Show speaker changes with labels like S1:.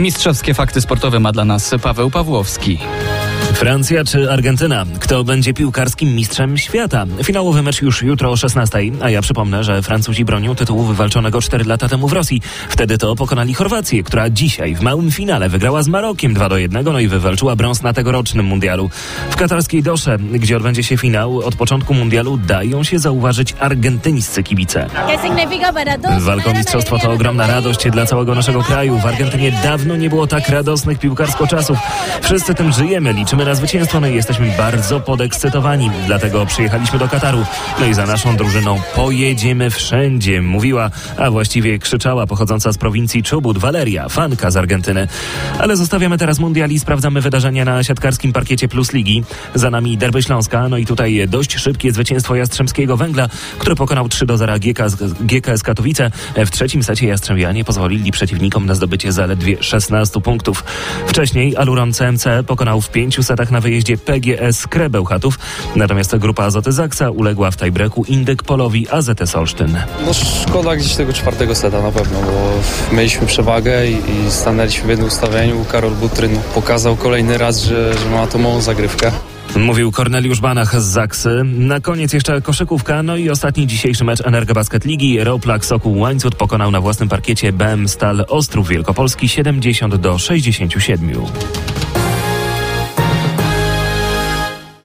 S1: Mistrzowskie fakty sportowe ma dla nas Paweł Pawłowski.
S2: Francja czy Argentyna? Kto będzie piłkarskim mistrzem świata? Finałowy mecz już jutro o 16, a ja przypomnę, że Francuzi bronią tytułu wywalczonego 4 lata temu w Rosji. Wtedy to pokonali Chorwację, która dzisiaj w małym finale wygrała z Marokiem 2 do 1, no i wywalczyła brąz na tegorocznym mundialu. W katarskiej Dosze, gdzie odbędzie się finał, od początku mundialu dają się zauważyć argentyńscy kibice. Walka o mistrzostwo to ogromna radość dla całego naszego kraju. W Argentynie dawno nie było tak radosnych piłkarsko czasów. Wszyscy tym żyjemy, liczymy na zwycięstwo, no i jesteśmy bardzo podekscytowani. Dlatego przyjechaliśmy do Kataru. No i za naszą drużyną pojedziemy wszędzie, mówiła, a właściwie krzyczała pochodząca z prowincji Czubut Valeria, fanka z Argentyny. Ale zostawiamy teraz mundial i sprawdzamy wydarzenia na siatkarskim parkiecie Plus Ligi. Za nami Derby Śląska, no i tutaj dość szybkie zwycięstwo Jastrzębskiego Węgla, który pokonał 3 do 0 GKS, GKS Katowice. W trzecim secie Jastrzębianie pozwolili przeciwnikom na zdobycie zaledwie 16 punktów. Wcześniej Aluron CMC pokonał w pięciu setach na wyjeździe PGS Krebełchatów, natomiast grupa Azoty Zaksa uległa w tiebreaku Indyk Polowi AZS Olsztyn.
S3: No szkoda gdzieś tego czwartego seta na pewno, bo mieliśmy przewagę i, i stanęliśmy w jednym ustawieniu. Karol Butryn pokazał kolejny raz, że, że ma atomową zagrywkę.
S2: Mówił Korneliusz Banach z Zaksy. Na koniec jeszcze koszykówka, no i ostatni dzisiejszy mecz Energobasket Ligi. Roplak Sokół Łańcut pokonał na własnym parkiecie BM Stal Ostrów Wielkopolski 70 do 67.